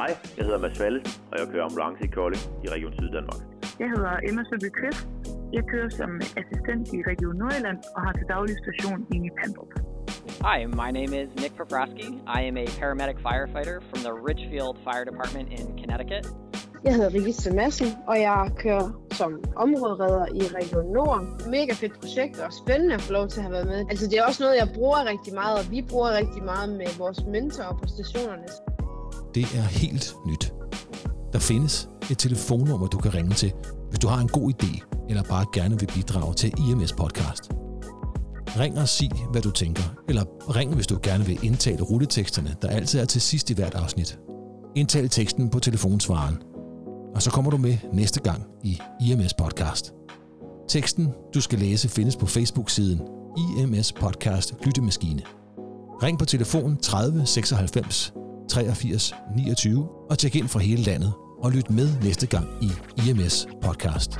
Hej, jeg hedder Mads Falle, og jeg kører ambulance i Kolding i Region Syddanmark. Jeg hedder Emma Søby Kvist. Jeg kører som assistent i Region Nordjylland og har til daglig station i Pandrup. Hi, my name is Nick Poprosky. I am a paramedic firefighter from the Richfield Fire Department in Connecticut. Jeg hedder Rigisse Madsen, og jeg kører som områderedder i Region Nord. Mega fedt projekt og spændende at få lov til at have været med. Altså det er også noget, jeg bruger rigtig meget, og vi bruger rigtig meget med vores mentorer på stationerne. Det er helt nyt. Der findes et telefonnummer, du kan ringe til, hvis du har en god idé, eller bare gerne vil bidrage til IMS podcast. Ring og sig, hvad du tænker, eller ring, hvis du gerne vil indtale rulleteksterne, der altid er til sidst i hvert afsnit. Indtal teksten på telefonsvaren, og så kommer du med næste gang i IMS podcast. Teksten, du skal læse, findes på Facebook-siden IMS Podcast Lyttemaskine. Ring på telefon 30 96 83 29 og tjek ind fra hele landet og lyt med næste gang i IMS Podcast.